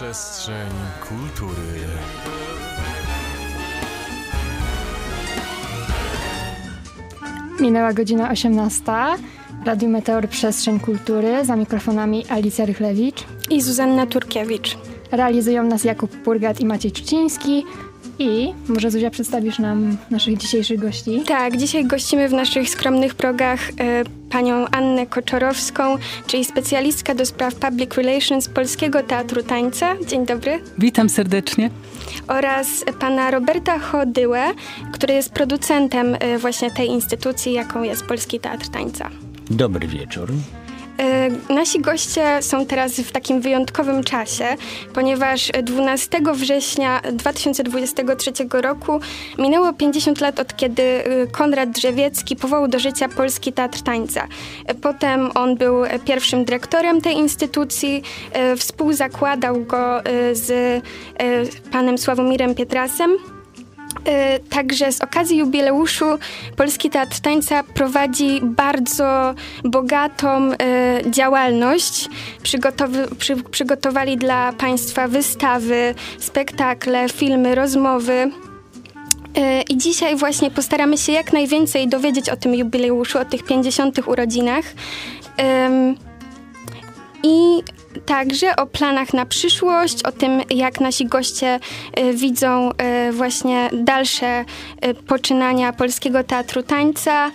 Przestrzeń kultury. Minęła godzina 18. Radio Meteor Przestrzeń Kultury. Za mikrofonami Alicja Rychlewicz. i Zuzanna Turkiewicz. Realizują nas Jakub Purgat i Maciej Czciński. I może Zuzia przedstawisz nam naszych dzisiejszych gości. Tak, dzisiaj gościmy w naszych skromnych progach e, panią Annę Koczorowską, czyli specjalistka do spraw public relations Polskiego Teatru Tańca. Dzień dobry. Witam serdecznie. Oraz pana Roberta Chodyłę, który jest producentem e, właśnie tej instytucji, jaką jest Polski Teatr Tańca. Dobry wieczór. E, Nasi goście są teraz w takim wyjątkowym czasie, ponieważ 12 września 2023 roku minęło 50 lat od kiedy e, Konrad Drzewiecki powołał do życia Polski Teatr Tańca. E, Potem on był pierwszym dyrektorem tej instytucji, e, współzakładał go e, z panem Sławomirem Pietrasem. E, Także z okazji jubileuszu Polski Teatr Tańca prowadzi bardzo bogatą e, działalność. Przygotowali dla Państwa wystawy, spektakle, filmy, rozmowy. E, I dzisiaj właśnie postaramy się jak najwięcej dowiedzieć o tym jubileuszu, o tych 50. urodzinach. I także o planach na przyszłość, o tym, jak nasi goście e, widzą e, właśnie dalsze e, poczynania Polskiego Teatru Tańca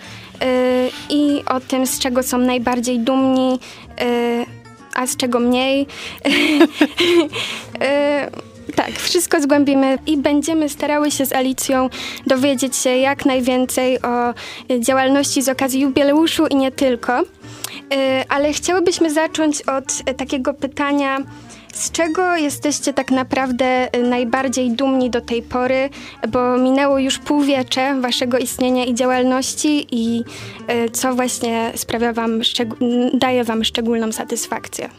i o tym, z czego są najbardziej dumni, a z czego mniej. Tak, wszystko zgłębimy i będziemy starały się z Alicją dowiedzieć się jak najwięcej o działalności z okazji jubileuszu i nie tylko. E, Ale chciałybyśmy zacząć od e, takiego pytania, z czego jesteście tak naprawdę e, najbardziej dumni do tej pory, bo minęło już półwiecze waszego istnienia i działalności i co właśnie sprawia wam, daje wam szczególną satysfakcję?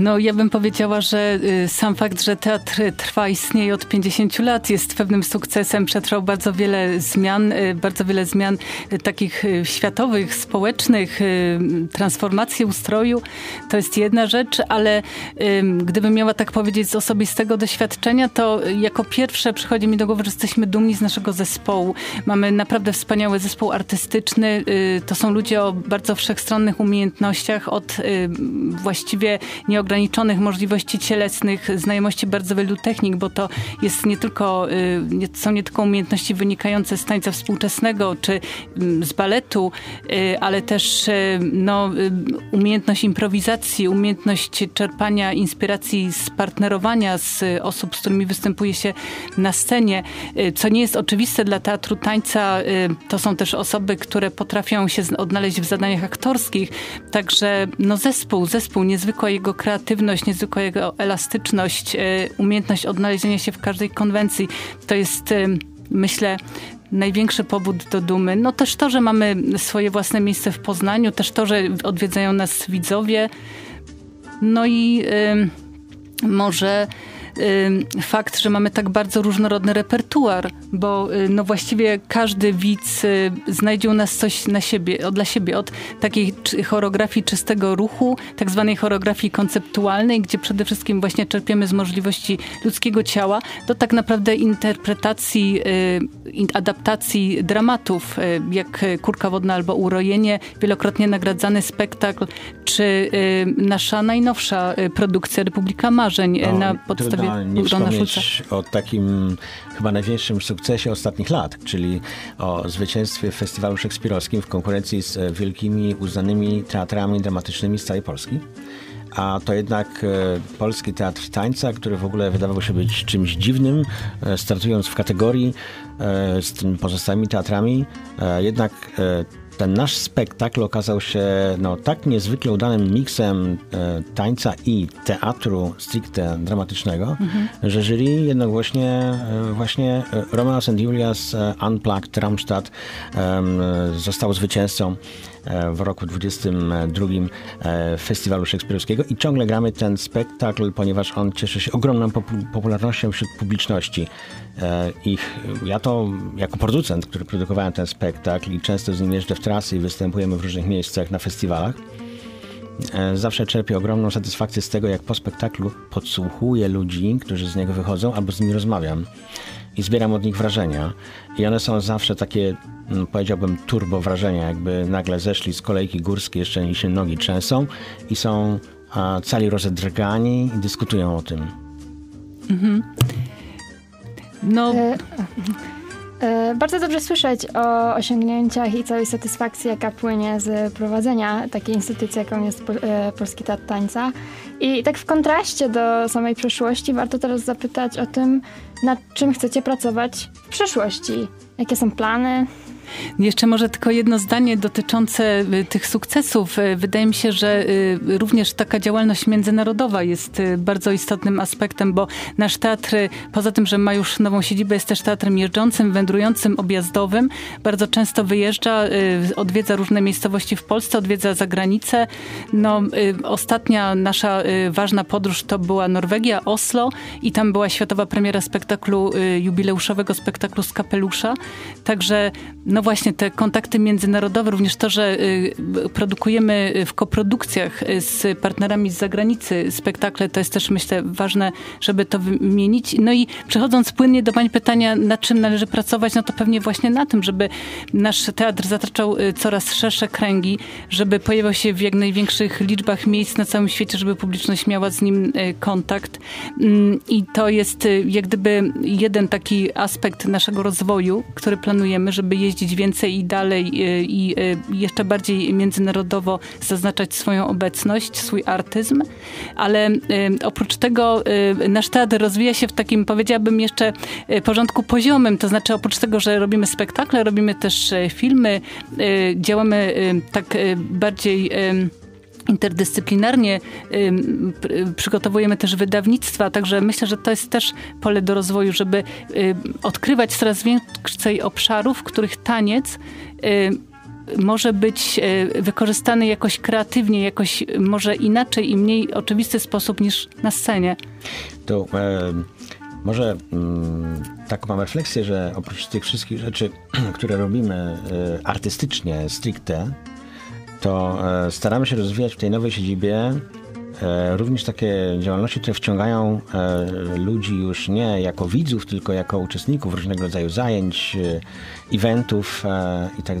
No, ja bym powiedziała, że y, sam fakt, że teatr trwa, istnieje od 50 lat, jest pewnym sukcesem. Przetrwał bardzo wiele zmian, y, bardzo wiele zmian y, takich światowych, społecznych, transformacji ustroju. To jest jedna rzecz, ale gdybym miała tak powiedzieć z osobistego doświadczenia, to jako pierwsze przychodzi mi do głowy, że jesteśmy dumni z naszego zespołu. Mamy naprawdę wspaniały zespół artystyczny. To są ludzie o bardzo wszechstronnych umiejętnościach, od właściwie nieograniczonych możliwości cielesnych, znajomości bardzo wielu technik, bo to jest nie tylko, y, są nie tylko umiejętności wynikające z tańca współczesnego czy mm, z baletu, y, ale też y, no, umiejętność improwizacji, umiejętność czerpania inspiracji z partnerowania z osób, z którymi występuje się na scenie, co nie jest oczywiste dla teatru tańca. To są też osoby, które potrafią się odnaleźć w zadaniach aktorskich. Także no, zespół, zespół, niezwykła jego kreatywność, niezwykła jego elastyczność, y, umiejętność odnalezienia się w każdej konwencji. To jest, y, myślę, największy powód do dumy. No też to, że mamy swoje własne miejsce w Poznaniu, też to, że odwiedzają nas widzowie. No i y, może fakt, że mamy tak bardzo różnorodny repertuar, bo y, no właściwie każdy widz y, znajdzie u nas coś na siebie, dla siebie, od takiej choreografii czystego ruchu, tak zwanej choreografii konceptualnej, gdzie przede wszystkim właśnie czerpiemy z możliwości ludzkiego ciała, do tak naprawdę interpretacji, y, adaptacji dramatów, jak Kurka Wodna albo Urojenie, wielokrotnie nagradzany spektakl, czy nasza najnowsza produkcja Republika Marzeń No, na podstawie trudno nie wspomnieć o takim chyba największym sukcesie ostatnich lat, czyli o zwycięstwie w Festiwalu Szekspirowskim w konkurencji z e, wielkimi, uznanymi teatrami dramatycznymi z całej Polski. A to jednak e, polski teatr tańca, który w ogóle wydawał się być czymś dziwnym, e, startując w kategorii z tymi pozostałymi teatrami, jednak ten nasz spektakl okazał się no, tak niezwykle udanym miksem e, tańca i teatru stricte dramatycznego, że jury jednogłośnie e, właśnie e, Romeo and Julia's e, Unplugged Ramstadt e, został zwycięzcą e, w roku 22 e, Festiwalu Szekspirowskiego i ciągle gramy ten spektakl, ponieważ on cieszy się ogromną popu- popularnością wśród publiczności. E, I ja to jako producent, który produkowałem ten spektakl i często z nim jeżdżę w trasy i występujemy w różnych miejscach na festiwalach, e, zawsze czerpię ogromną satysfakcję z tego, jak po spektaklu podsłuchuję ludzi, którzy z niego wychodzą, albo z nimi rozmawiam i zbieram od nich wrażenia. I one są zawsze takie, mm, powiedziałbym, turbo wrażenia, jakby nagle zeszli z kolejki górskiej, jeszcze i się nogi trzęsą i są a, cali rozedrgani i dyskutują o tym. No, E, e, Bardzo dobrze słyszeć o osiągnięciach i całej satysfakcji, jaka płynie z prowadzenia takiej instytucji, jaką jest e, Polski Teatr Tańca. I tak w kontraście do samej przeszłości, warto teraz zapytać o tym, nad czym chcecie pracować w przyszłości. Jakie są plany? Jeszcze może tylko jedno zdanie dotyczące y, tych sukcesów. Y, Wydaje mi się, że y, również taka działalność międzynarodowa jest bardzo istotnym aspektem, bo nasz teatr, poza tym, że ma już nową siedzibę, jest też teatrem jeżdżącym, wędrującym, objazdowym. Bardzo często wyjeżdża, odwiedza różne miejscowości w Polsce, odwiedza zagranicę. No, ostatnia nasza ważna podróż to była Norwegia, Oslo i tam była światowa premiera spektaklu, jubileuszowego spektaklu z kapelusza. Także no właśnie te kontakty międzynarodowe, również to, że y, produkujemy w koprodukcjach y, z partnerami z zagranicy spektakle, to jest też myślę ważne, żeby to wymienić. No i przechodząc płynnie do Pani pytania, na czym należy pracować, no to pewnie właśnie na tym, żeby nasz teatr zataczał y, coraz szersze kręgi, żeby pojawiał się w jak największych liczbach miejsc na całym świecie, żeby publiczność miała z nim kontakt. Mm, I to jest jak gdyby jeden taki aspekt naszego rozwoju, który planujemy, żeby jeździć więcej i dalej y, i y, jeszcze bardziej międzynarodowo zaznaczać swoją obecność, swój artyzm, ale y, oprócz tego nasz teatr rozwija się w takim, powiedziałabym, jeszcze porządku poziomym, to znaczy oprócz tego, że robimy spektakle, robimy też filmy, działamy tak bardziej... interdyscyplinarnie przygotowujemy też wydawnictwa, także myślę, że to jest też pole do rozwoju, żeby odkrywać coraz więcej obszarów, w których taniec może być y, wykorzystany jakoś kreatywnie, jakoś może inaczej i mniej oczywisty sposób niż na scenie. To e, może mm, taką mam refleksję, że oprócz tych wszystkich rzeczy, które robimy e, artystycznie, stricte, to e, staramy się rozwijać w tej nowej siedzibie e, również takie działalności, które wciągają e, ludzi już nie jako widzów, tylko jako uczestników różnego rodzaju zajęć, eventów e, i tak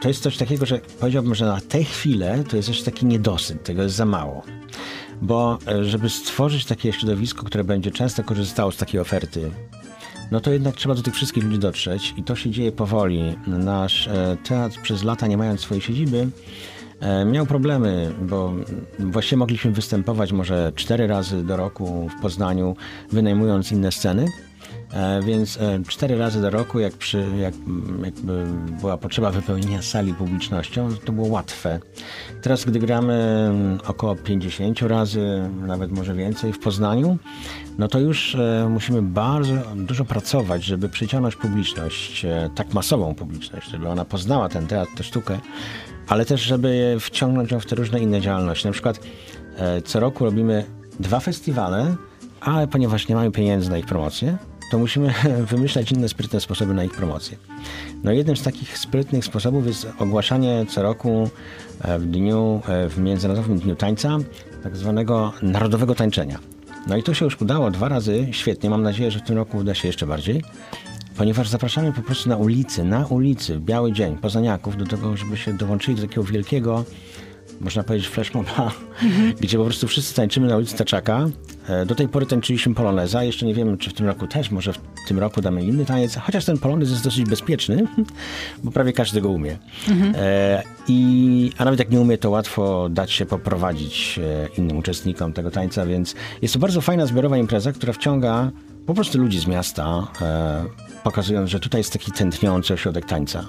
to jest coś takiego, że powiedziałbym, że na tę chwilę to jest jeszcze taki niedosyt, tego jest za mało. Bo żeby stworzyć takie środowisko, które będzie często korzystało z takiej oferty, no to jednak trzeba do tych wszystkich ludzi dotrzeć i to się dzieje powoli. Nasz e, teatr przez lata, nie mając swojej siedziby, e, miał problemy, bo właściwie mogliśmy występować może cztery razy do roku w Poznaniu, wynajmując inne sceny. E, Więc e, cztery razy do roku, jak, przy, jak była potrzeba wypełnienia sali publicznością, to było łatwe. Teraz, gdy gramy około 50 razy, nawet może więcej w Poznaniu, no to już e, musimy bardzo dużo pracować, żeby przyciągnąć publiczność, tak masową publiczność, żeby ona poznała ten teatr, tę sztukę, ale też, żeby wciągnąć ją w te różne inne działalności. Na przykład co roku robimy dwa festiwale, ale ponieważ nie mamy pieniędzy na ich promocję, to musimy wymyślać inne sprytne sposoby na ich promocję. No jednym z takich sprytnych sposobów jest ogłaszanie co roku e, w dniu, e, w Międzynarodowym Dniu Tańca, tak zwanego narodowego tańczenia. No i to się już udało dwa razy, świetnie, mam nadzieję, że w tym roku uda się jeszcze bardziej, ponieważ zapraszamy po prostu na ulicy, na ulicy, w biały dzień, poznaniaków do tego, żeby się dołączyli do takiego wielkiego można powiedzieć flashmoba, gdzie po prostu wszyscy tańczymy na ulicy Taczaka. E, Do tej pory tańczyliśmy poloneza, jeszcze nie wiemy, czy w tym roku też, może w tym roku damy inny taniec, chociaż ten polonez jest dosyć bezpieczny, bo prawie każdy go umie. E, I, a nawet jak nie umie, to łatwo dać się poprowadzić e, innym uczestnikom tego tańca, więc jest to bardzo fajna zbiorowa impreza, która wciąga po prostu ludzi z miasta, e, pokazując, że tutaj jest taki tętniący ośrodek tańca.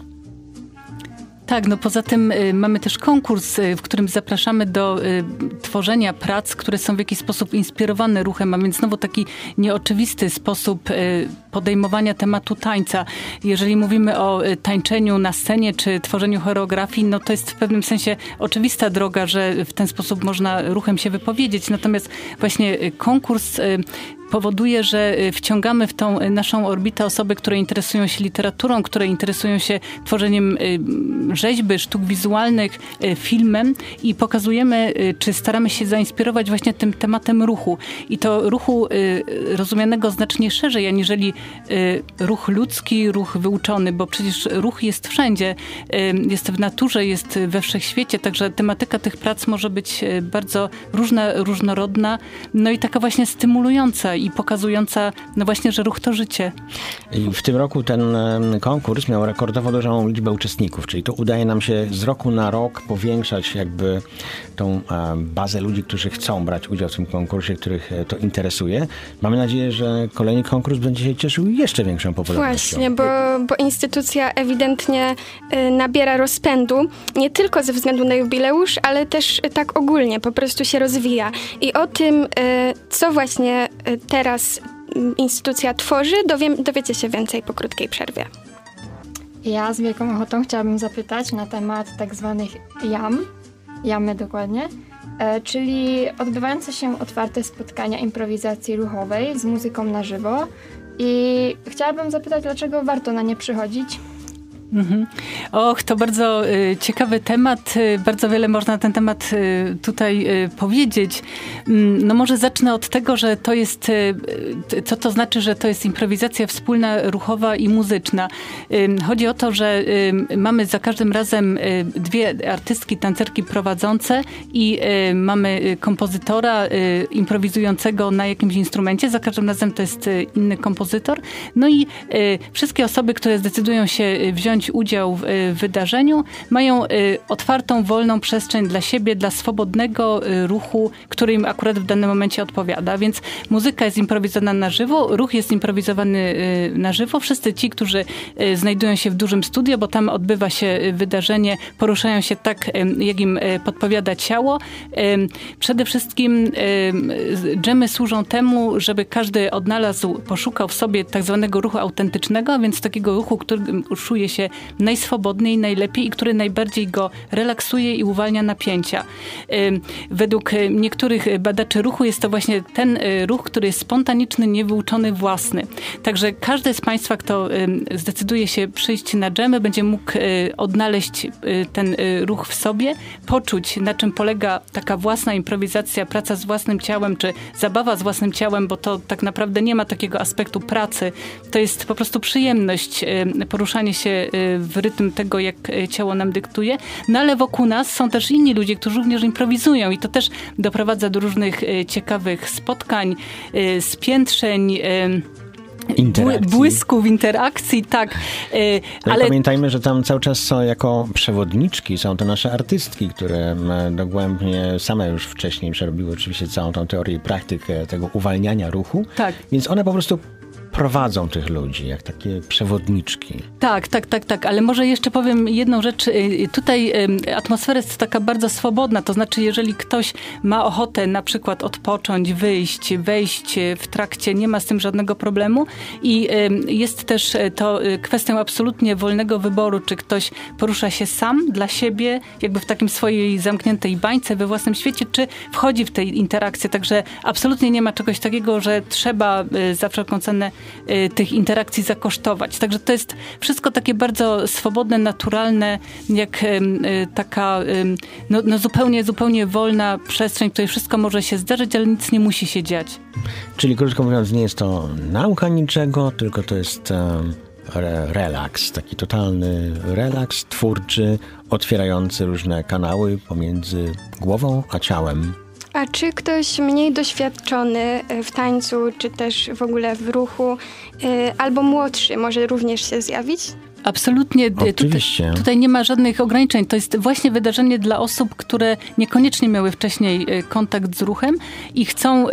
Tak, no poza tym y, mamy też konkurs, y, w którym zapraszamy do y, tworzenia prac, które są w jakiś sposób inspirowane ruchem, a więc znowu taki nieoczywisty sposób podejmowania tematu tańca. Jeżeli mówimy o tańczeniu na scenie czy tworzeniu choreografii, no to jest w pewnym sensie oczywista droga, że w ten sposób można ruchem się wypowiedzieć. Natomiast właśnie konkurs powoduje, że wciągamy w tą naszą orbitę osoby, które interesują się literaturą, które interesują się tworzeniem rzeźby, sztuk wizualnych, filmem i pokazujemy, czy staramy się zainspirować właśnie tym tematem ruchu. I to ruchu rozumianego znacznie szerzej, aniżeli ruch ludzki, ruch wyuczony, bo przecież ruch jest wszędzie, jest w naturze, jest we wszechświecie, także tematyka tych prac może być bardzo różna, różnorodna, no i taka właśnie stymulująca i pokazująca, no właśnie, że ruch to życie. I w tym roku ten konkurs miał rekordowo dużą liczbę uczestników, czyli to udaje nam się z roku na rok powiększać jakby tą bazę ludzi, którzy chcą brać udział w tym konkursie, których e, to interesuje. Mamy nadzieję, że kolejny konkurs będzie się cieszył jeszcze większą popularnością. Właśnie, bo, bo instytucja ewidentnie e, nabiera rozpędu, nie tylko ze względu na jubileusz, ale też tak ogólnie, po prostu się rozwija. I o tym, e, co właśnie teraz instytucja tworzy, dowiem, dowiecie się więcej po krótkiej przerwie. Ja z wielką ochotą chciałabym zapytać na temat tak zwanych jam, jamy dokładnie, e, czyli odbywające się otwarte spotkania improwizacji ruchowej z muzyką na żywo. I chciałabym zapytać, dlaczego warto na nie przychodzić? Mhm. Och, to bardzo y, ciekawy temat. Y, bardzo wiele można na ten temat y, tutaj powiedzieć. Mm, no może zacznę od tego, że to jest, co to znaczy, że to jest improwizacja wspólna, ruchowa i muzyczna. Chodzi o to, że mamy za każdym razem dwie artystki, tancerki prowadzące i mamy kompozytora improwizującego na jakimś instrumencie. Za każdym razem to jest inny kompozytor. No i wszystkie osoby, które zdecydują się wziąć udział w y, wydarzeniu, mają y, otwartą, wolną przestrzeń dla siebie, dla swobodnego y, ruchu, który im akurat w danym momencie odpowiada. Więc muzyka jest improwizowana na żywo, ruch jest improwizowany na żywo. Wszyscy ci, którzy znajdują się w dużym studio, bo tam odbywa się wydarzenie, poruszają się tak, jak im podpowiada ciało. Przede wszystkim dżemy służą temu, żeby każdy odnalazł, poszukał w sobie tak zwanego ruchu autentycznego, więc takiego ruchu, którym czuje się najswobodniej, najlepiej i który najbardziej go relaksuje i uwalnia napięcia. Według niektórych badaczy ruchu jest to właśnie ten y, ruch, który jest spontaniczny, niewyuczony, własny. Także każdy z Państwa, kto zdecyduje się przyjść na dżemy, będzie mógł y, odnaleźć y, ten ruch w sobie, poczuć na czym polega taka własna improwizacja, praca z własnym ciałem, czy zabawa z własnym ciałem, bo to tak naprawdę nie ma takiego aspektu pracy. To jest po prostu przyjemność, poruszanie się w rytm tego, jak e, ciało nam dyktuje. No ale wokół nas są też inni ludzie, którzy również improwizują i to też doprowadza do różnych e, ciekawych spotkań, spiętrzeń, Interakcji. błysków, interakcji, tak. No ale pamiętajmy, że tam cały czas są jako przewodniczki, są to nasze artystki, które dogłębnie same już wcześniej przerobiły oczywiście całą tą teorię i praktykę tego uwalniania ruchu. Tak. Więc one po prostu prowadzą tych ludzi, jak takie przewodniczki. Tak, tak, tak, tak, ale może jeszcze powiem jedną rzecz. Y, tutaj atmosfera jest taka bardzo swobodna, to znaczy jeżeli ktoś ma ochotę na przykład odpocząć, wyjść, wejść w trakcie, nie ma z tym żadnego problemu i jest też to y, kwestią absolutnie wolnego wyboru, czy ktoś porusza się sam dla siebie, jakby w takim swojej zamkniętej bańce we własnym świecie, czy wchodzi w tej interakcję, także absolutnie nie ma czegoś takiego, że trzeba y, za wszelką cenę Y, tych interakcji zakosztować. Także to jest wszystko takie bardzo swobodne, naturalne, jak y, taka no, no zupełnie, zupełnie wolna przestrzeń, w której wszystko może się zdarzyć, ale nic nie musi się dziać. Czyli krótko mówiąc, nie jest to nauka niczego, tylko to jest relaks, taki totalny relaks twórczy, otwierający różne kanały pomiędzy głową a ciałem. A czy ktoś mniej doświadczony e, w tańcu, czy też w ogóle w ruchu, e, albo młodszy może również się zjawić? Absolutnie. Oczywiście. Tutaj, tutaj, nie ma żadnych ograniczeń. To jest właśnie wydarzenie dla osób, które niekoniecznie miały wcześniej e, kontakt z ruchem i chcą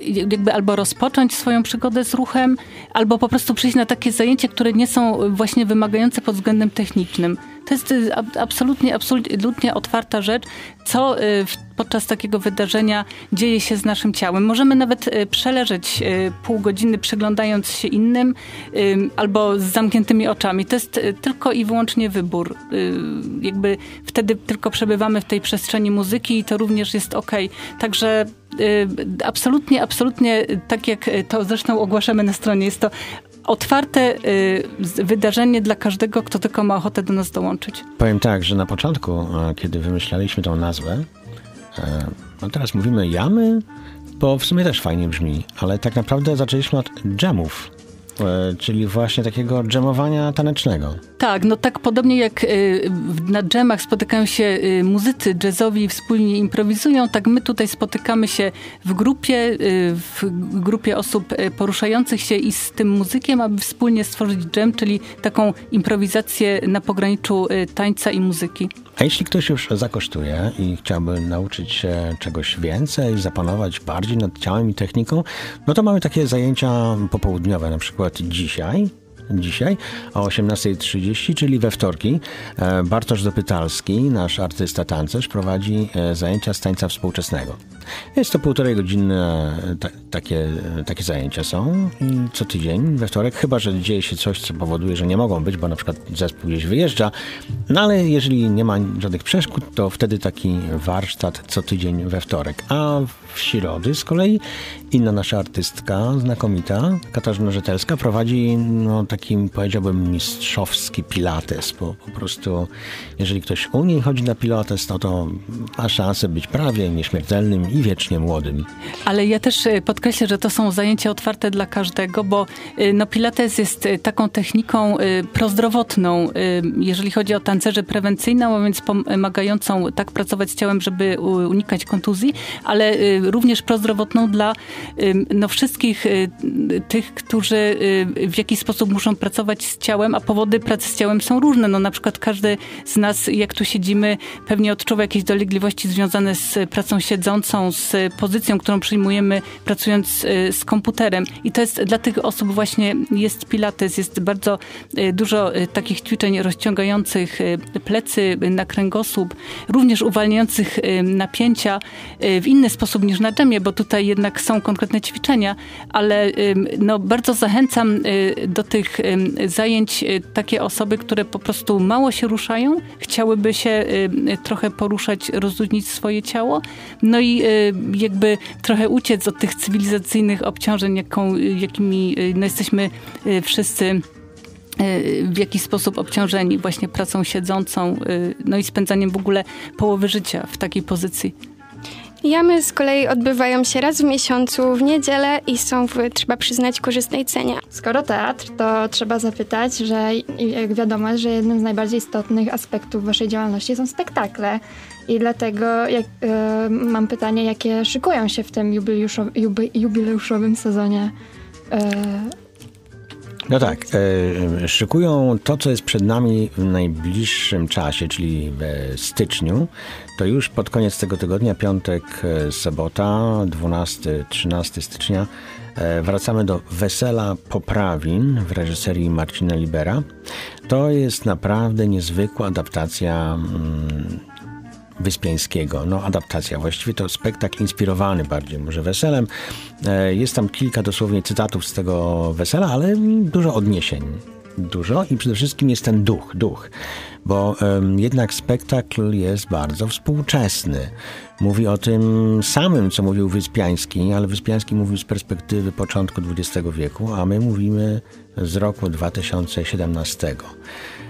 jakby albo rozpocząć swoją przygodę z ruchem, albo po prostu przyjść na takie zajęcie, które nie są właśnie wymagające pod względem technicznym. To jest ab- absolutnie, absolutnie otwarta rzecz, co y, podczas takiego wydarzenia dzieje się z naszym ciałem. Możemy nawet y, przeleżeć y, pół godziny przyglądając się innym albo z zamkniętymi oczami. To jest tylko i wyłącznie wybór. Jakby wtedy tylko przebywamy w tej przestrzeni muzyki i to również jest ok. Także absolutnie, absolutnie tak jak to zresztą ogłaszamy na stronie, jest to otwarte y, wydarzenie dla każdego, kto tylko ma ochotę do nas dołączyć. Powiem tak, że na początku, kiedy wymyślaliśmy tą nazwę, e, no teraz mówimy jamy, bo w sumie też fajnie brzmi, ale tak naprawdę zaczęliśmy od dżemów, czyli właśnie takiego dżemowania tanecznego. Tak, no tak podobnie jak y, na dżemach spotykają się y, muzycy jazzowi i wspólnie improwizują, tak my tutaj spotykamy się w grupie, y, w grupie osób poruszających się i z tym muzykiem, aby wspólnie stworzyć dżem, czyli taką improwizację na pograniczu tańca i muzyki. A jeśli ktoś już zakosztuje i chciałby nauczyć się czegoś więcej, zapanować bardziej nad ciałem i techniką, no to mamy takie zajęcia popołudniowe, na przykład dzisiaj. Dzisiaj o 18.30, czyli we wtorki, e, Bartosz Dopytalski, nasz artysta tancerz, prowadzi e, zajęcia z tańca współczesnego. Jest to półtorej godzinne ta, takie, takie zajęcia są co tydzień we wtorek, chyba że dzieje się coś, co powoduje, że nie mogą być, bo na przykład zespół gdzieś wyjeżdża. No ale jeżeli nie ma żadnych przeszkód, to wtedy taki warsztat co tydzień we wtorek. A w środy z kolei inna nasza artystka, znakomita, Katarzyna Rzetelska, prowadzi no, taki, powiedziałbym, mistrzowski pilates, bo po prostu jeżeli ktoś u niej chodzi na pilates, no to ma szansę być prawie nieśmiertelnym i wiecznie młodym. Ale ja też y, podkreślę, że to są zajęcia otwarte dla każdego, bo y, no, Pilates jest y, taką techniką prozdrowotną, jeżeli chodzi o tancerzę prewencyjną, a więc pomagającą tak pracować z ciałem, żeby unikać kontuzji, ale również prozdrowotną dla no, wszystkich tych, którzy w jakiś sposób muszą pracować z ciałem, a powody pracy z ciałem są różne. No, na przykład każdy z nas, jak tu siedzimy, pewnie odczuwa jakieś dolegliwości związane z pracą siedzącą, z pozycją, którą przyjmujemy pracując y, z komputerem. I to jest dla tych osób właśnie jest pilates, jest bardzo y, dużo y, takich ćwiczeń rozciągających plecy na kręgosłup, również uwalniających napięcia w inny sposób niż na dżemie, bo tutaj jednak są konkretne ćwiczenia, ale no, bardzo zachęcam do tych zajęć takie osoby, które po prostu mało się ruszają, chciałyby się trochę poruszać, rozluźnić swoje ciało, no i jakby trochę uciec od tych cywilizacyjnych obciążeń, jaką, jakimi y, no, jesteśmy y, wszyscy y, w jakiś sposób obciążeni właśnie pracą siedzącą, y, no i spędzaniem w ogóle połowy życia w takiej pozycji. Jamy z kolei odbywają się raz w miesiącu w niedzielę i są w, trzeba przyznać, korzystnej cenie. Skoro teatr, to trzeba zapytać, że jak wiadomo, że jednym z najbardziej istotnych aspektów waszej działalności są spektakle. I dlatego jak, e, mam pytanie, jakie szykują się w tym jubileuszo- jubi- jubileuszowym sezonie e, No tak, e, szykują to, co jest przed nami w najbliższym czasie, czyli w styczniu. To już pod koniec tego tygodnia, piątek, e, sobota, 12-13 stycznia, wracamy do Wesela Poprawin w reżyserii Marcina Libera. To jest naprawdę niezwykła adaptacja mm, Wyspiańskiego. No, adaptacja, właściwie to spektakl inspirowany bardziej może weselem. E, Jest tam kilka dosłownie cytatów z tego wesela, ale dużo odniesień. Dużo i przede wszystkim jest ten duch, duch. Bo jednak spektakl jest bardzo współczesny. Mówi o tym samym, co mówił Wyspiański, ale Wyspiański mówił z perspektywy początku XX wieku, a my mówimy z roku 2017.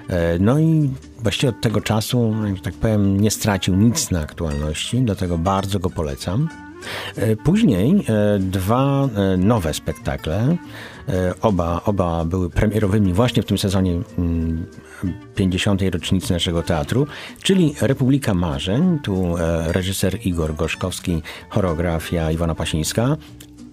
E, No i właściwie od tego czasu, że tak powiem, nie stracił nic na aktualności, dlatego bardzo go polecam. E, Później e, dwa nowe spektakle, oba, oba były premierowymi właśnie w tym sezonie mm, 50. rocznicy naszego teatru, czyli Republika Marzeń, tu reżyser Igor Gorzkowski, choreografia Iwona Pasińska,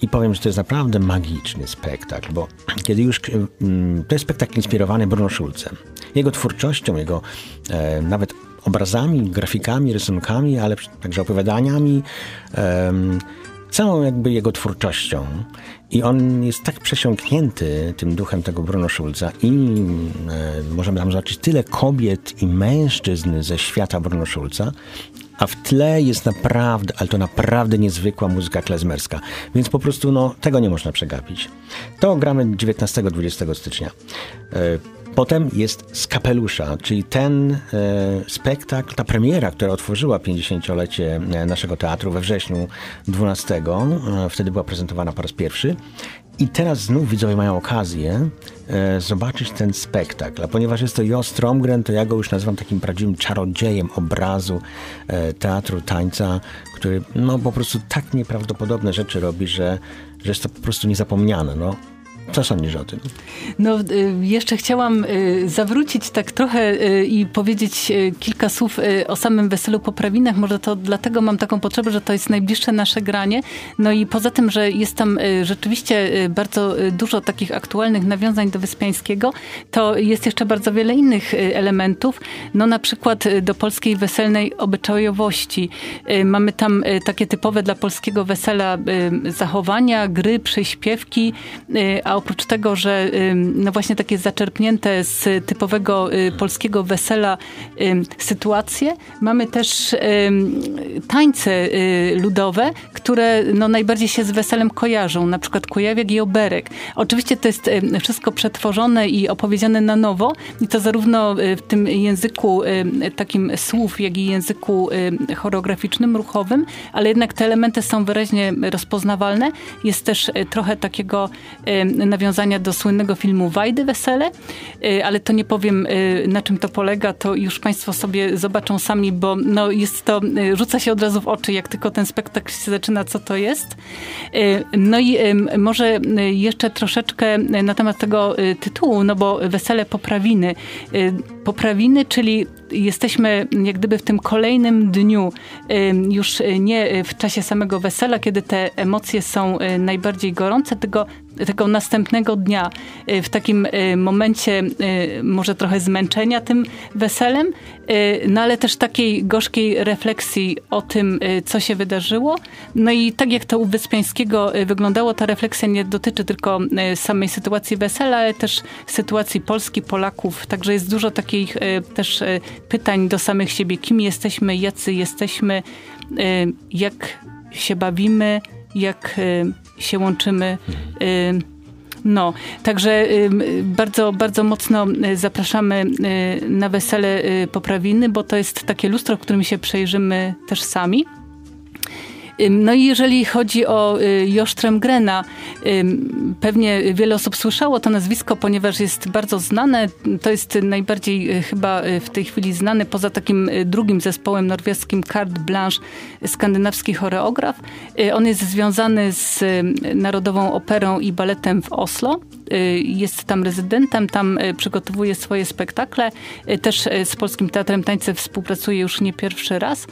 i powiem, że to jest naprawdę magiczny spektakl, bo kiedy już mm, to jest spektakl inspirowany Bruno Schulzem, jego twórczością, jego e, nawet obrazami, grafikami, rysunkami, ale także opowiadaniami, em, całą jakby jego twórczością. I on jest tak przesiąknięty tym duchem tego Bruno Schulza i e, możemy tam zobaczyć tyle kobiet i mężczyzn ze świata Bruno Schulza, a w tle jest naprawdę, ale to naprawdę niezwykła muzyka klezmerska. Więc po prostu no, tego nie można przegapić. To gramy 19-20 stycznia. E, Potem jest z kapelusza, czyli ten e, spektakl, ta premiera, która otworzyła 50-lecie e, naszego teatru we wrześniu 12. E, wtedy była prezentowana po raz pierwszy. I teraz znów widzowie mają okazję e, zobaczyć ten spektakl. A ponieważ jest to Jo Stromgren, to ja go już nazywam takim prawdziwym czarodziejem obrazu e, teatru, tańca, który no, po prostu tak nieprawdopodobne rzeczy robi, że, że jest to po prostu niezapomniane. No. Co sądzisz o tym? No, y, jeszcze chciałam y, zawrócić tak trochę y, i powiedzieć kilka słów o samym Weselu Poprawinach. Może to dlatego mam taką potrzebę, że to jest najbliższe nasze granie. No i poza tym, że jest tam rzeczywiście bardzo dużo takich aktualnych nawiązań do Wyspiańskiego, to jest jeszcze bardzo wiele innych elementów. No na przykład do polskiej weselnej obyczajowości. Mamy tam takie typowe dla polskiego wesela zachowania, gry, przyśpiewki, a oprócz tego, że no właśnie takie zaczerpnięte z typowego y, polskiego wesela sytuacje, mamy też tańce y, ludowe, które no najbardziej się z weselem kojarzą, na przykład Kujawiak i Oberek. Oczywiście to jest wszystko przetworzone i opowiedziane na nowo i to zarówno y, w tym języku takim słów, jak i języku choreograficznym, ruchowym, ale jednak te elementy są wyraźnie rozpoznawalne. Jest też trochę takiego nawiązania do słynnego filmu Wajdy Wesele, y, ale to nie powiem y, na czym to polega, to już Państwo sobie zobaczą sami, bo no jest to, y, rzuca się od razu w oczy, jak tylko ten spektakl się zaczyna, co to jest. No i może jeszcze troszeczkę na temat tego tytułu, no bo Wesele Poprawiny. Poprawiny, czyli jesteśmy jak gdyby w tym kolejnym dniu, już nie w czasie samego wesela, kiedy te emocje są najbardziej gorące, tylko tego następnego dnia, y, w takim y, momencie y, może trochę zmęczenia tym weselem, no ale też takiej gorzkiej refleksji o tym, co się wydarzyło. No i tak jak to u Wyspiańskiego wyglądało, ta refleksja nie dotyczy tylko samej sytuacji wesela, ale też sytuacji Polski, Polaków. Także jest dużo takich też pytań do samych siebie, kim jesteśmy, jacy jesteśmy, jak się bawimy, jak się łączymy. Y, no, także bardzo, bardzo mocno zapraszamy na wesele poprawiny, bo to jest takie lustro, w którym się przejrzymy też sami. No i jeżeli chodzi o y, Josztrem Grena, pewnie wiele osób słyszało to nazwisko, ponieważ jest bardzo znane. To jest najbardziej y, chyba y, w tej chwili znany poza takim drugim zespołem norweskim Carte Blanche, skandynawski choreograf. On jest związany z Narodową Operą i Baletem w Oslo jest tam rezydentem, tam przygotowuje swoje spektakle. Też z Polskim Teatrem Tańca współpracuje już nie pierwszy raz.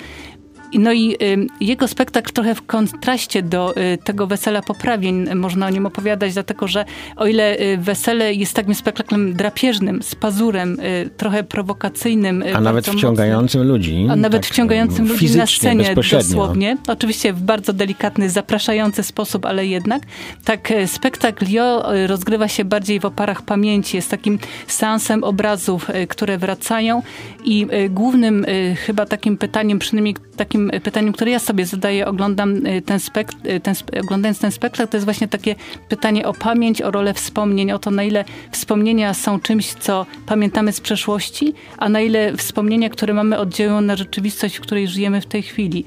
No i y, jego spektakl trochę w kontraście do y, tego Wesela Poprawień można o nim opowiadać, dlatego że o ile y, Wesele jest takim spektaklem drapieżnym, z pazurem, trochę prowokacyjnym. A nawet wciągającym mocnym, ludzi. A nawet tak, wciągającym ludzi na scenie dosłownie. Oczywiście w bardzo delikatny, zapraszający sposób, ale jednak. Tak spektakl Jo rozgrywa się bardziej w oparach pamięci. Jest takim seansem obrazów, które wracają i głównym chyba takim pytaniem, przynajmniej takim pytaniem, które ja sobie zadaję, oglądam y, ten spekt, y, ten, oglądając ten spektakl, to jest właśnie takie pytanie o pamięć, o rolę wspomnień, o to, na ile wspomnienia są czymś, co pamiętamy z przeszłości, a na ile wspomnienia, które mamy, oddziałują na rzeczywistość, w której żyjemy w tej chwili.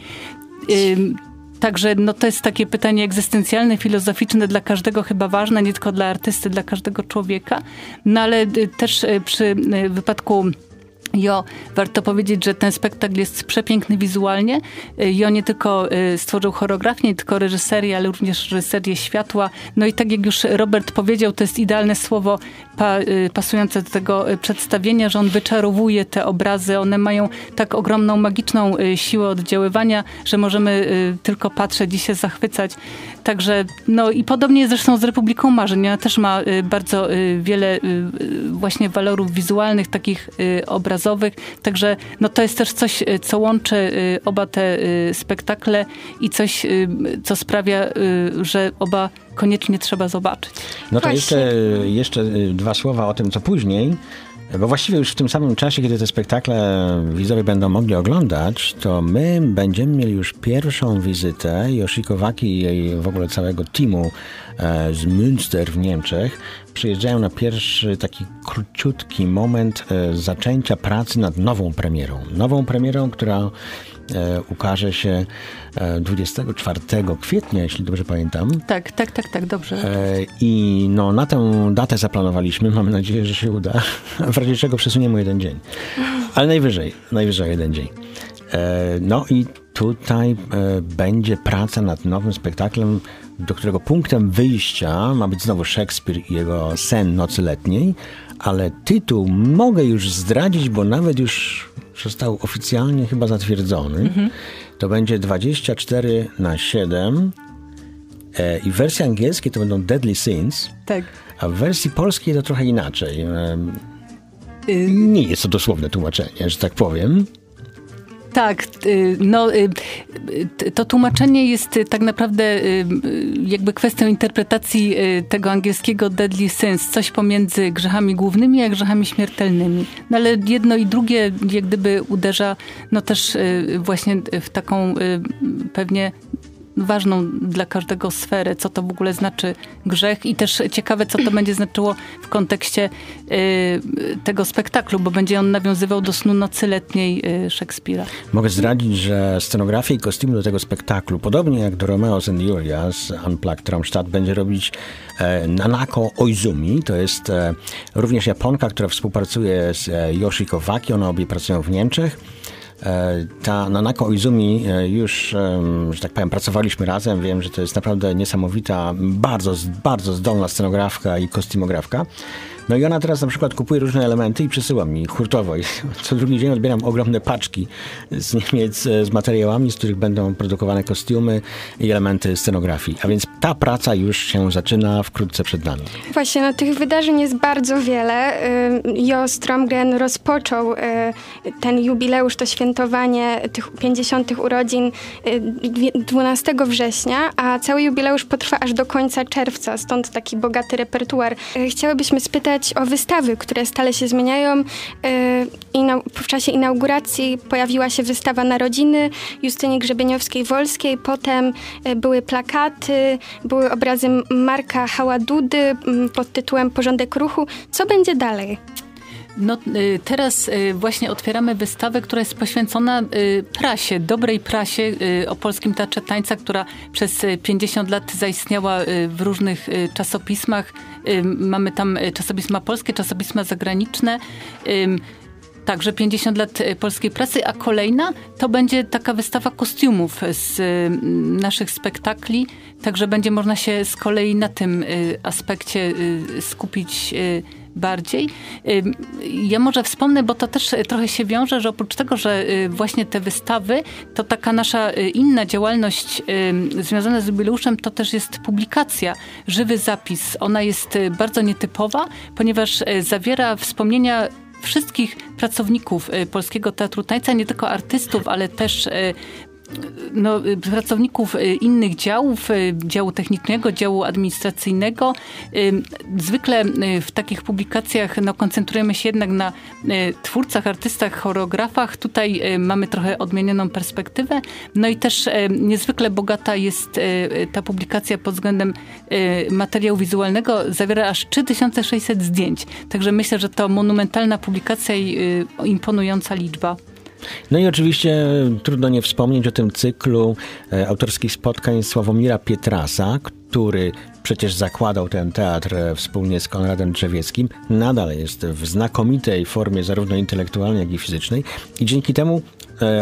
Także no, to jest takie pytanie egzystencjalne, filozoficzne, dla każdego chyba ważne, nie tylko dla artysty, dla każdego człowieka. No ale y, też przy wypadku Jo, warto powiedzieć, że ten spektakl jest przepiękny wizualnie. Jo nie tylko y, stworzył choreografię, nie tylko reżyserię, ale również reżyserię światła. No i tak jak już Robert powiedział, to jest idealne słowo pa, y, pasujące do tego y, przedstawienia, że on wyczarowuje te obrazy. One mają tak ogromną, magiczną siłę oddziaływania, że możemy tylko patrzeć i się zachwycać. Także, no i podobnie zresztą z Republiką Marzeń. Ona też ma bardzo wiele właśnie walorów wizualnych, takich obrazowych. Także no, to jest też coś, y, co łączy y, oba te y, spektakle i coś, y, co sprawia, y, że oba koniecznie trzeba zobaczyć. No to Właśnie. jeszcze, jeszcze y, dwa słowa o tym, co później. Bo właściwie już w tym samym czasie, kiedy te spektakle widzowie będą mogli oglądać, to my będziemy mieli już pierwszą wizytę Yoshiko Waki i jej w ogóle całego teamu e, z Münster w Niemczech. Przyjeżdżają na pierwszy taki króciutki moment e, zaczęcia pracy nad nową premierą. Nową premierą, która ukaże się e, 24 kwietnia, jeśli dobrze pamiętam. Tak, tak, tak, tak, dobrze. E, I no, na tę datę zaplanowaliśmy. Mamy nadzieję, że się uda. W razie czego przesuniemy jeden dzień. Ale najwyżej, najwyżej jeden dzień. E, No i tutaj e, będzie praca nad nowym spektaklem, do którego punktem wyjścia ma być znowu Szekspir i jego sen nocy letniej, ale tytuł mogę już zdradzić, bo nawet już został oficjalnie chyba zatwierdzony. To będzie 24 na 7 E, I w wersji angielskiej to będą Deadly Sins, Tak. a w wersji polskiej to trochę inaczej. Em, Y, Nie jest to dosłowne tłumaczenie, że tak powiem. Tak, y, no y, to tłumaczenie jest y, tak naprawdę jakby kwestią interpretacji tego angielskiego deadly sins, coś pomiędzy grzechami głównymi a grzechami śmiertelnymi. No ale jedno i drugie jak gdyby uderza no też właśnie w taką pewnie ważną dla każdego sferę, co to w ogóle znaczy grzech i też ciekawe, co to będzie znaczyło w kontekście y, tego spektaklu, bo będzie on nawiązywał do snu nocy letniej y, Szekspira. Mogę zdradzić, że scenografię i kostiumy do tego spektaklu, podobnie jak do Romeo's and Julia z Unplugged Rammstadt, będzie robić e, Nanako Oizumi. To jest e, również Japonka, która współpracuje z e, Yoshiko Waki. One obie pracują w Niemczech. E, Ta Nanako Oizumi e, już, że tak powiem, pracowaliśmy razem. Wiem, że to jest naprawdę niesamowita, bardzo, bardzo zdolna scenografka i kostiumografka. No i ona teraz na przykład kupuje różne elementy i przesyła mi hurtowo. I co drugi dzień odbieram ogromne paczki z Niemiec e, z materiałami, z których będą produkowane kostiumy i elementy scenografii. A więc ta praca już się zaczyna wkrótce przed nami. Właśnie, no tych wydarzeń jest bardzo wiele. Y, Jo Stromgren rozpoczął y, ten jubileusz, to świętowanie tych 50. urodzin y, dwie- 12 września, a cały jubileusz potrwa aż do końca czerwca, stąd taki bogaty repertuar. Y, Chciałybyśmy spytać o wystawy, które stale się zmieniają. Inau- w czasie inauguracji pojawiła się wystawa Narodziny Justyny Grzebieniowskiej-Wolskiej, potem y, były plakaty, były obrazy Marka Haładudy pod tytułem Porządek ruchu. Co będzie dalej? No, y, teraz y, właśnie otwieramy wystawę, która jest poświęcona y, prasie, dobrej prasie o polskim teatrze tańca, która przez y, 50 lat zaistniała w różnych czasopismach. Mamy tam czasopisma polskie, czasopisma zagraniczne. Także 50 lat polskiej prasy, a kolejna to będzie taka wystawa kostiumów z naszych spektakli, także będzie można się z kolei na tym aspekcie skupić bardziej. Ja może wspomnę, bo to też y, trochę się wiąże, że oprócz tego, że y, właśnie te wystawy, to taka nasza y, inna działalność związana z jubileuszem, to też jest publikacja, żywy zapis. Ona jest y, bardzo nietypowa, ponieważ y, zawiera wspomnienia wszystkich pracowników Polskiego Teatru Tańca, nie tylko artystów, ale też y, no, pracowników y, innych działów, y, działu technicznego, działu administracyjnego. Y, Zwykle w takich publikacjach no, koncentrujemy się jednak na twórcach, artystach, choreografach. Tutaj mamy trochę odmienioną perspektywę. No i też niezwykle bogata jest ta publikacja pod względem materiału wizualnego. Zawiera aż 3600 zdjęć. Także myślę, że to monumentalna publikacja i imponująca liczba. No i oczywiście trudno nie wspomnieć o tym cyklu e, autorskich spotkań Sławomira Pietrasa, który przecież zakładał ten teatr e, wspólnie z Konradem Drzewieckim. Nadal jest w znakomitej formie zarówno intelektualnej, jak i fizycznej i dzięki temu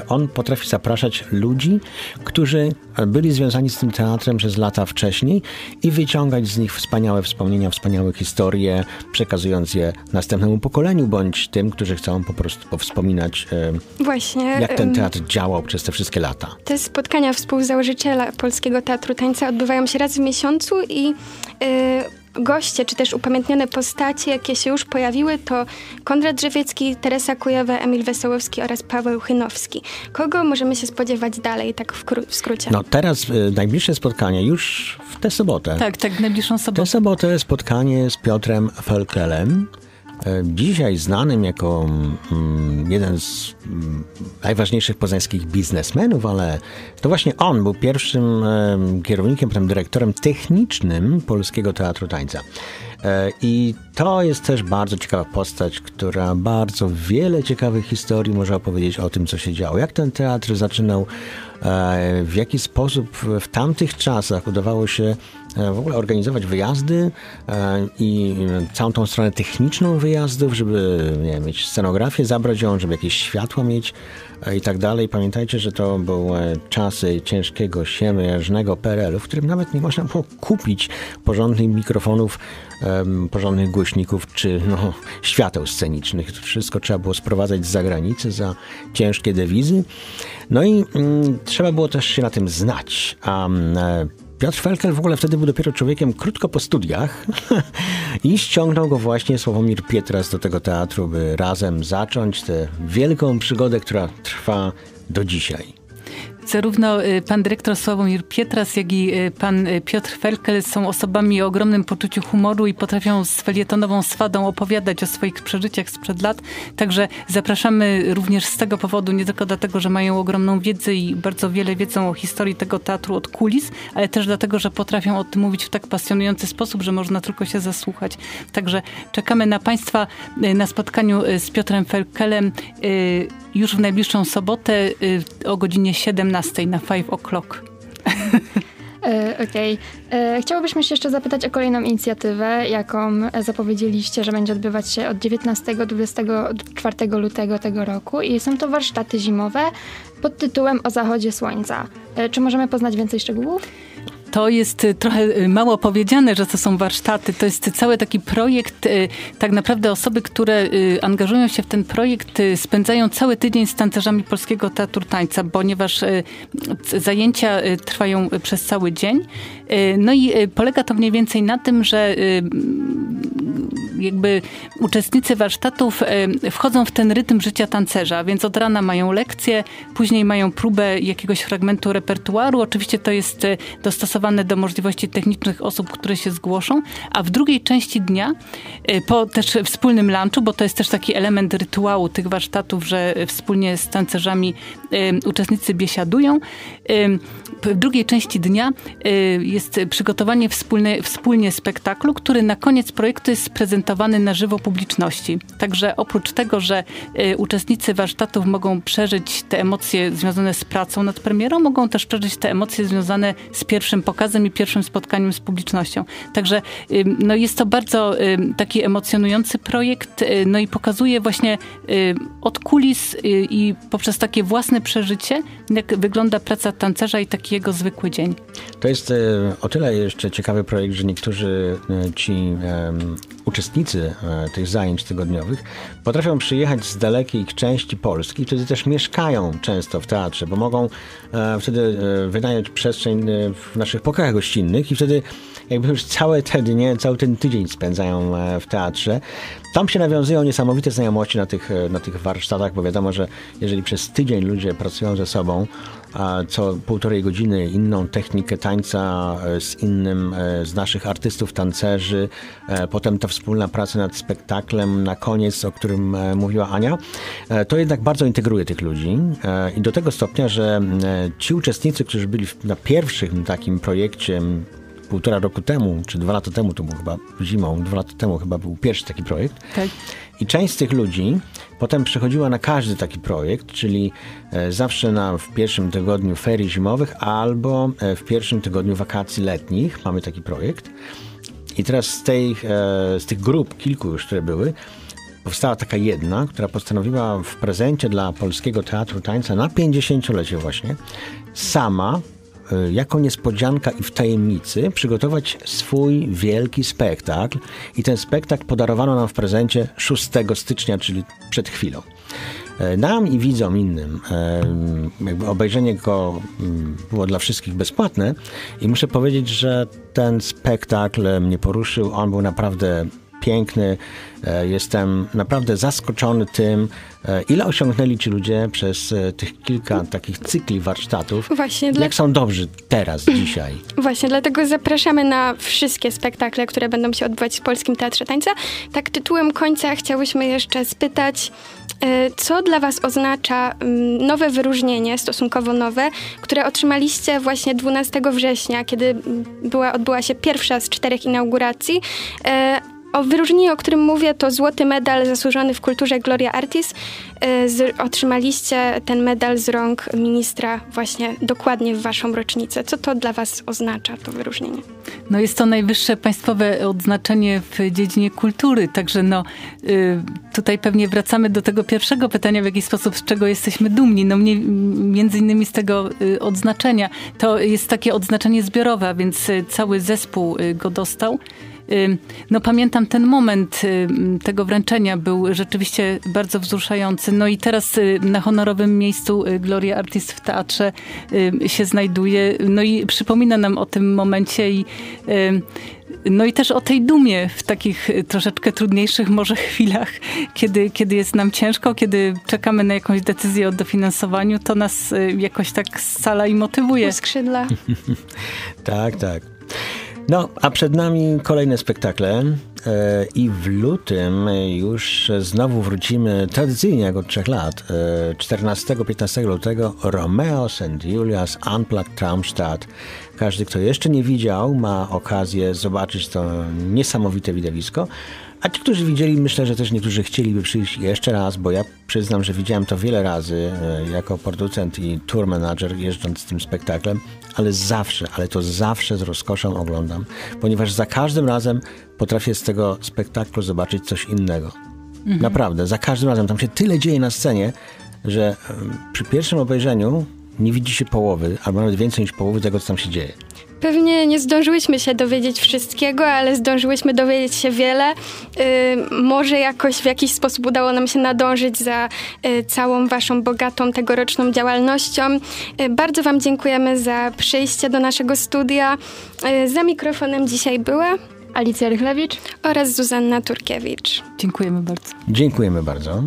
on potrafi zapraszać ludzi, którzy byli związani z tym teatrem przez lata wcześniej i wyciągać z nich wspaniałe wspomnienia, wspaniałe historie, przekazując je następnemu pokoleniu, bądź tym, którzy chcą po prostu powspominać, e, Właśnie. jak ten teatr działał przez te wszystkie lata. Te spotkania współzałożyciela Polskiego Teatru Tańca odbywają się raz w miesiącu i y, goście, czy też upamiętnione postacie, jakie się już pojawiły, to Konrad Drzewiecki, Teresa Kujowa, Emil Wesołowski oraz Paweł Chynowski. Kogo możemy się spodziewać dalej, tak w, w skrócie? No teraz y, najbliższe spotkanie już w tę sobotę. Tak, tak, w najbliższą Tę sobotę. sobotę spotkanie z Piotrem Felkelem, dzisiaj znanym jako mm, jeden z mm, najważniejszych poznańskich biznesmenów, ale to właśnie on był pierwszym em, kierownikiem, potem dyrektorem technicznym Polskiego Teatru Tańca. E, I to jest też bardzo ciekawa postać, która bardzo wiele ciekawych historii może opowiedzieć o tym, co się działo. Jak ten teatr zaczynał, e, w jaki sposób w tamtych czasach udawało się e, w ogóle organizować wyjazdy e, i całą tą stronę techniczną wyjazdów, żeby nie wiem, mieć scenografię, zabrać ją, żeby jakieś światła mieć e, i tak dalej. Pamiętajcie, że to były czasy ciężkiego, siemierznego PRL-u, w którym nawet nie można było kupić porządnych mikrofonów, porządnych głośników czy no, świateł scenicznych. To wszystko trzeba było sprowadzać z zagranicy za ciężkie dewizy. No i mm, trzeba było też się na tym znać. A e, Piotr Felkel w ogóle wtedy był dopiero człowiekiem krótko po studiach i ściągnął go właśnie Sławomir Pietras do tego teatru, by razem zacząć tę wielką przygodę, która trwa do dzisiaj. Zarówno y, pan dyrektor Sławomir Pietras, jak i y, pan y, Piotr Felkel są osobami o ogromnym poczuciu humoru i potrafią z felietonową swadą opowiadać o swoich przeżyciach sprzed lat. Także zapraszamy również z tego powodu, nie tylko dlatego, że mają ogromną wiedzę i bardzo wiele wiedzą o historii tego teatru od kulis, ale też dlatego, że potrafią o tym mówić w tak pasjonujący sposób, że można tylko się zasłuchać. Także czekamy na Państwa na spotkaniu z Piotrem Felkelem już w najbliższą sobotę y, o godzinie 17 na 5 o'clock. E, Okej. E, Chciałobyśmy się jeszcze zapytać o kolejną inicjatywę, jaką zapowiedzieliście, że będzie odbywać się od 19-24 lutego tego roku. I są to warsztaty zimowe pod tytułem O zachodzie słońca. E, Czy możemy poznać więcej szczegółów? To jest y, trochę y, mało powiedziane, że to są warsztaty. To jest cały taki projekt. y, Tak naprawdę osoby, które angażują się w ten projekt, spędzają cały tydzień z tancerzami Polskiego Teatru Tańca, ponieważ zajęcia trwają przez cały dzień. No i polega to mniej więcej na tym, że jakby uczestnicy warsztatów wchodzą w ten rytm życia tancerza, więc od rana mają lekcje, później mają próbę jakiegoś fragmentu repertuaru. Oczywiście to jest e, dostosowane do możliwości technicznych osób, które się zgłoszą, a w drugiej części dnia, e, po też wspólnym lunchu, bo to jest też taki element rytuału tych warsztatów, że wspólnie z tancerzami e, uczestnicy biesiadują. W drugiej części dnia e, jest przygotowanie wspólne, wspólnie spektaklu, który na koniec projektu jest prezentowany na żywo publiczności. Także oprócz tego, że e, uczestnicy warsztatów mogą przeżyć te emocje związane z pracą nad premierą, mogą też przeżyć te emocje związane z pierwszym pokazem i pierwszym spotkaniem z publicznością. Także ym, no jest to bardzo taki emocjonujący projekt, y, no i pokazuje właśnie y, od kulis y, i poprzez takie własne przeżycie, jak wygląda praca tancerza i taki jego zwykły dzień. To jest e, o tyle jeszcze ciekawy projekt, że niektórzy e, ci em, uczestnicy e, tych zajęć tygodniowych potrafią przyjechać z dalekiej części Polski, wtedy też mieszkają często w teatrze, bo mogą e, wtedy wynająć przestrzeń w naszych pokojach gościnnych i wtedy jakby już całe te dnie, cały ten tydzień spędzają w teatrze. Tam się nawiązują niesamowite znajomości na tych, na tych warsztatach, bo wiadomo, że jeżeli przez tydzień ludzie pracują ze sobą, a co półtorej godziny inną technikę tańca e, z innym e, z naszych artystów, tancerzy, e, potem ta wspólna praca nad spektaklem na koniec, o którym mówiła Ania, to jednak bardzo integruje tych ludzi i do tego stopnia, że ci uczestnicy, którzy byli na pierwszym takim projekcie półtora roku temu, czy dwa lata temu, to był chyba zimą, dwa lata temu chyba był pierwszy taki projekt, Tak. i część z tych ludzi potem przychodziła na każdy taki projekt, czyli e, zawsze na, w pierwszym tygodniu ferii zimowych albo e, w pierwszym tygodniu wakacji letnich mamy taki projekt. I teraz z, tej, e, z tych grup, kilku już, które były, powstała taka jedna, która postanowiła w prezencie dla Polskiego Teatru Tańca na 50-lecie właśnie sama jako niespodzianka i w tajemnicy przygotować swój wielki spektakl i ten spektakl podarowano nam w prezencie 6 stycznia, czyli przed chwilą. e, nam i widzom innym. E, jakby obejrzenie go było dla wszystkich bezpłatne i muszę powiedzieć, że ten spektakl mnie poruszył. On był naprawdę piękny. E, Jestem naprawdę zaskoczony tym, e, ile osiągnęli ci ludzie przez e, tych kilka takich cykli warsztatów. Właśnie, dla, Jak są dobrzy teraz, dzisiaj. właśnie dlatego zapraszamy na wszystkie spektakle, które będą się odbywać w Polskim Teatrze Tańca. Tak tytułem końca chciałyśmy jeszcze spytać, co dla Was oznacza mm, nowe wyróżnienie, stosunkowo nowe, które otrzymaliście właśnie 12 września, kiedy mm, była, odbyła się pierwsza z czterech inauguracji. O wyróżnieniu, o którym mówię, to złoty medal zasłużony w kulturze Gloria Artis. E, Z, otrzymaliście ten medal z rąk ministra właśnie dokładnie w waszą rocznicę. Co to dla was oznacza, to wyróżnienie? No jest to najwyższe państwowe odznaczenie w dziedzinie kultury, także no y, tutaj pewnie wracamy do tego pierwszego pytania, w jaki sposób, z czego jesteśmy dumni. No mnie, między innymi z tego y, odznaczenia. To jest takie odznaczenie zbiorowe, więc y, cały zespół go dostał. No pamiętam ten moment tego wręczenia był rzeczywiście bardzo wzruszający. No i teraz y, na honorowym miejscu y, Gloria Artist w teatrze się znajduje. No i przypomina nam o tym momencie i no i też o tej dumie w takich y, troszeczkę trudniejszych może chwilach, kiedy, kiedy jest nam ciężko, kiedy czekamy na jakąś decyzję o dofinansowaniu, to nas jakoś tak scala i motywuje. Skrzydla. Tak, tak. No, a przed nami kolejne spektakle e, i w lutym już znowu wrócimy tradycyjnie jak od trzech lat. E, 14-15 lutego Romeo St. Julius Unplugged Traumstadt. Każdy, kto jeszcze nie widział, ma okazję zobaczyć to niesamowite widowisko. A ci, którzy widzieli, myślę, że też niektórzy chcieliby przyjść jeszcze raz, bo ja przyznam, że widziałem to wiele razy e, jako producent i tour manager jeżdżąc z tym spektaklem, ale zawsze, ale to zawsze z rozkoszą oglądam, ponieważ za każdym razem potrafię z tego spektaklu zobaczyć coś innego. Naprawdę, za każdym razem. Tam się tyle dzieje na scenie, że przy pierwszym obejrzeniu nie widzi się połowy, albo nawet więcej niż połowy tego, co tam się dzieje. Pewnie nie zdążyłyśmy się dowiedzieć wszystkiego, ale zdążyłyśmy dowiedzieć się wiele. Y, może jakoś w jakiś sposób udało nam się nadążyć za y, całą waszą bogatą tegoroczną działalnością. Y, bardzo wam dziękujemy za przyjście do naszego studia. Za mikrofonem dzisiaj była Alicja Rychlewicz. oraz Zuzanna Turkiewicz. Dziękujemy bardzo. Dziękujemy bardzo.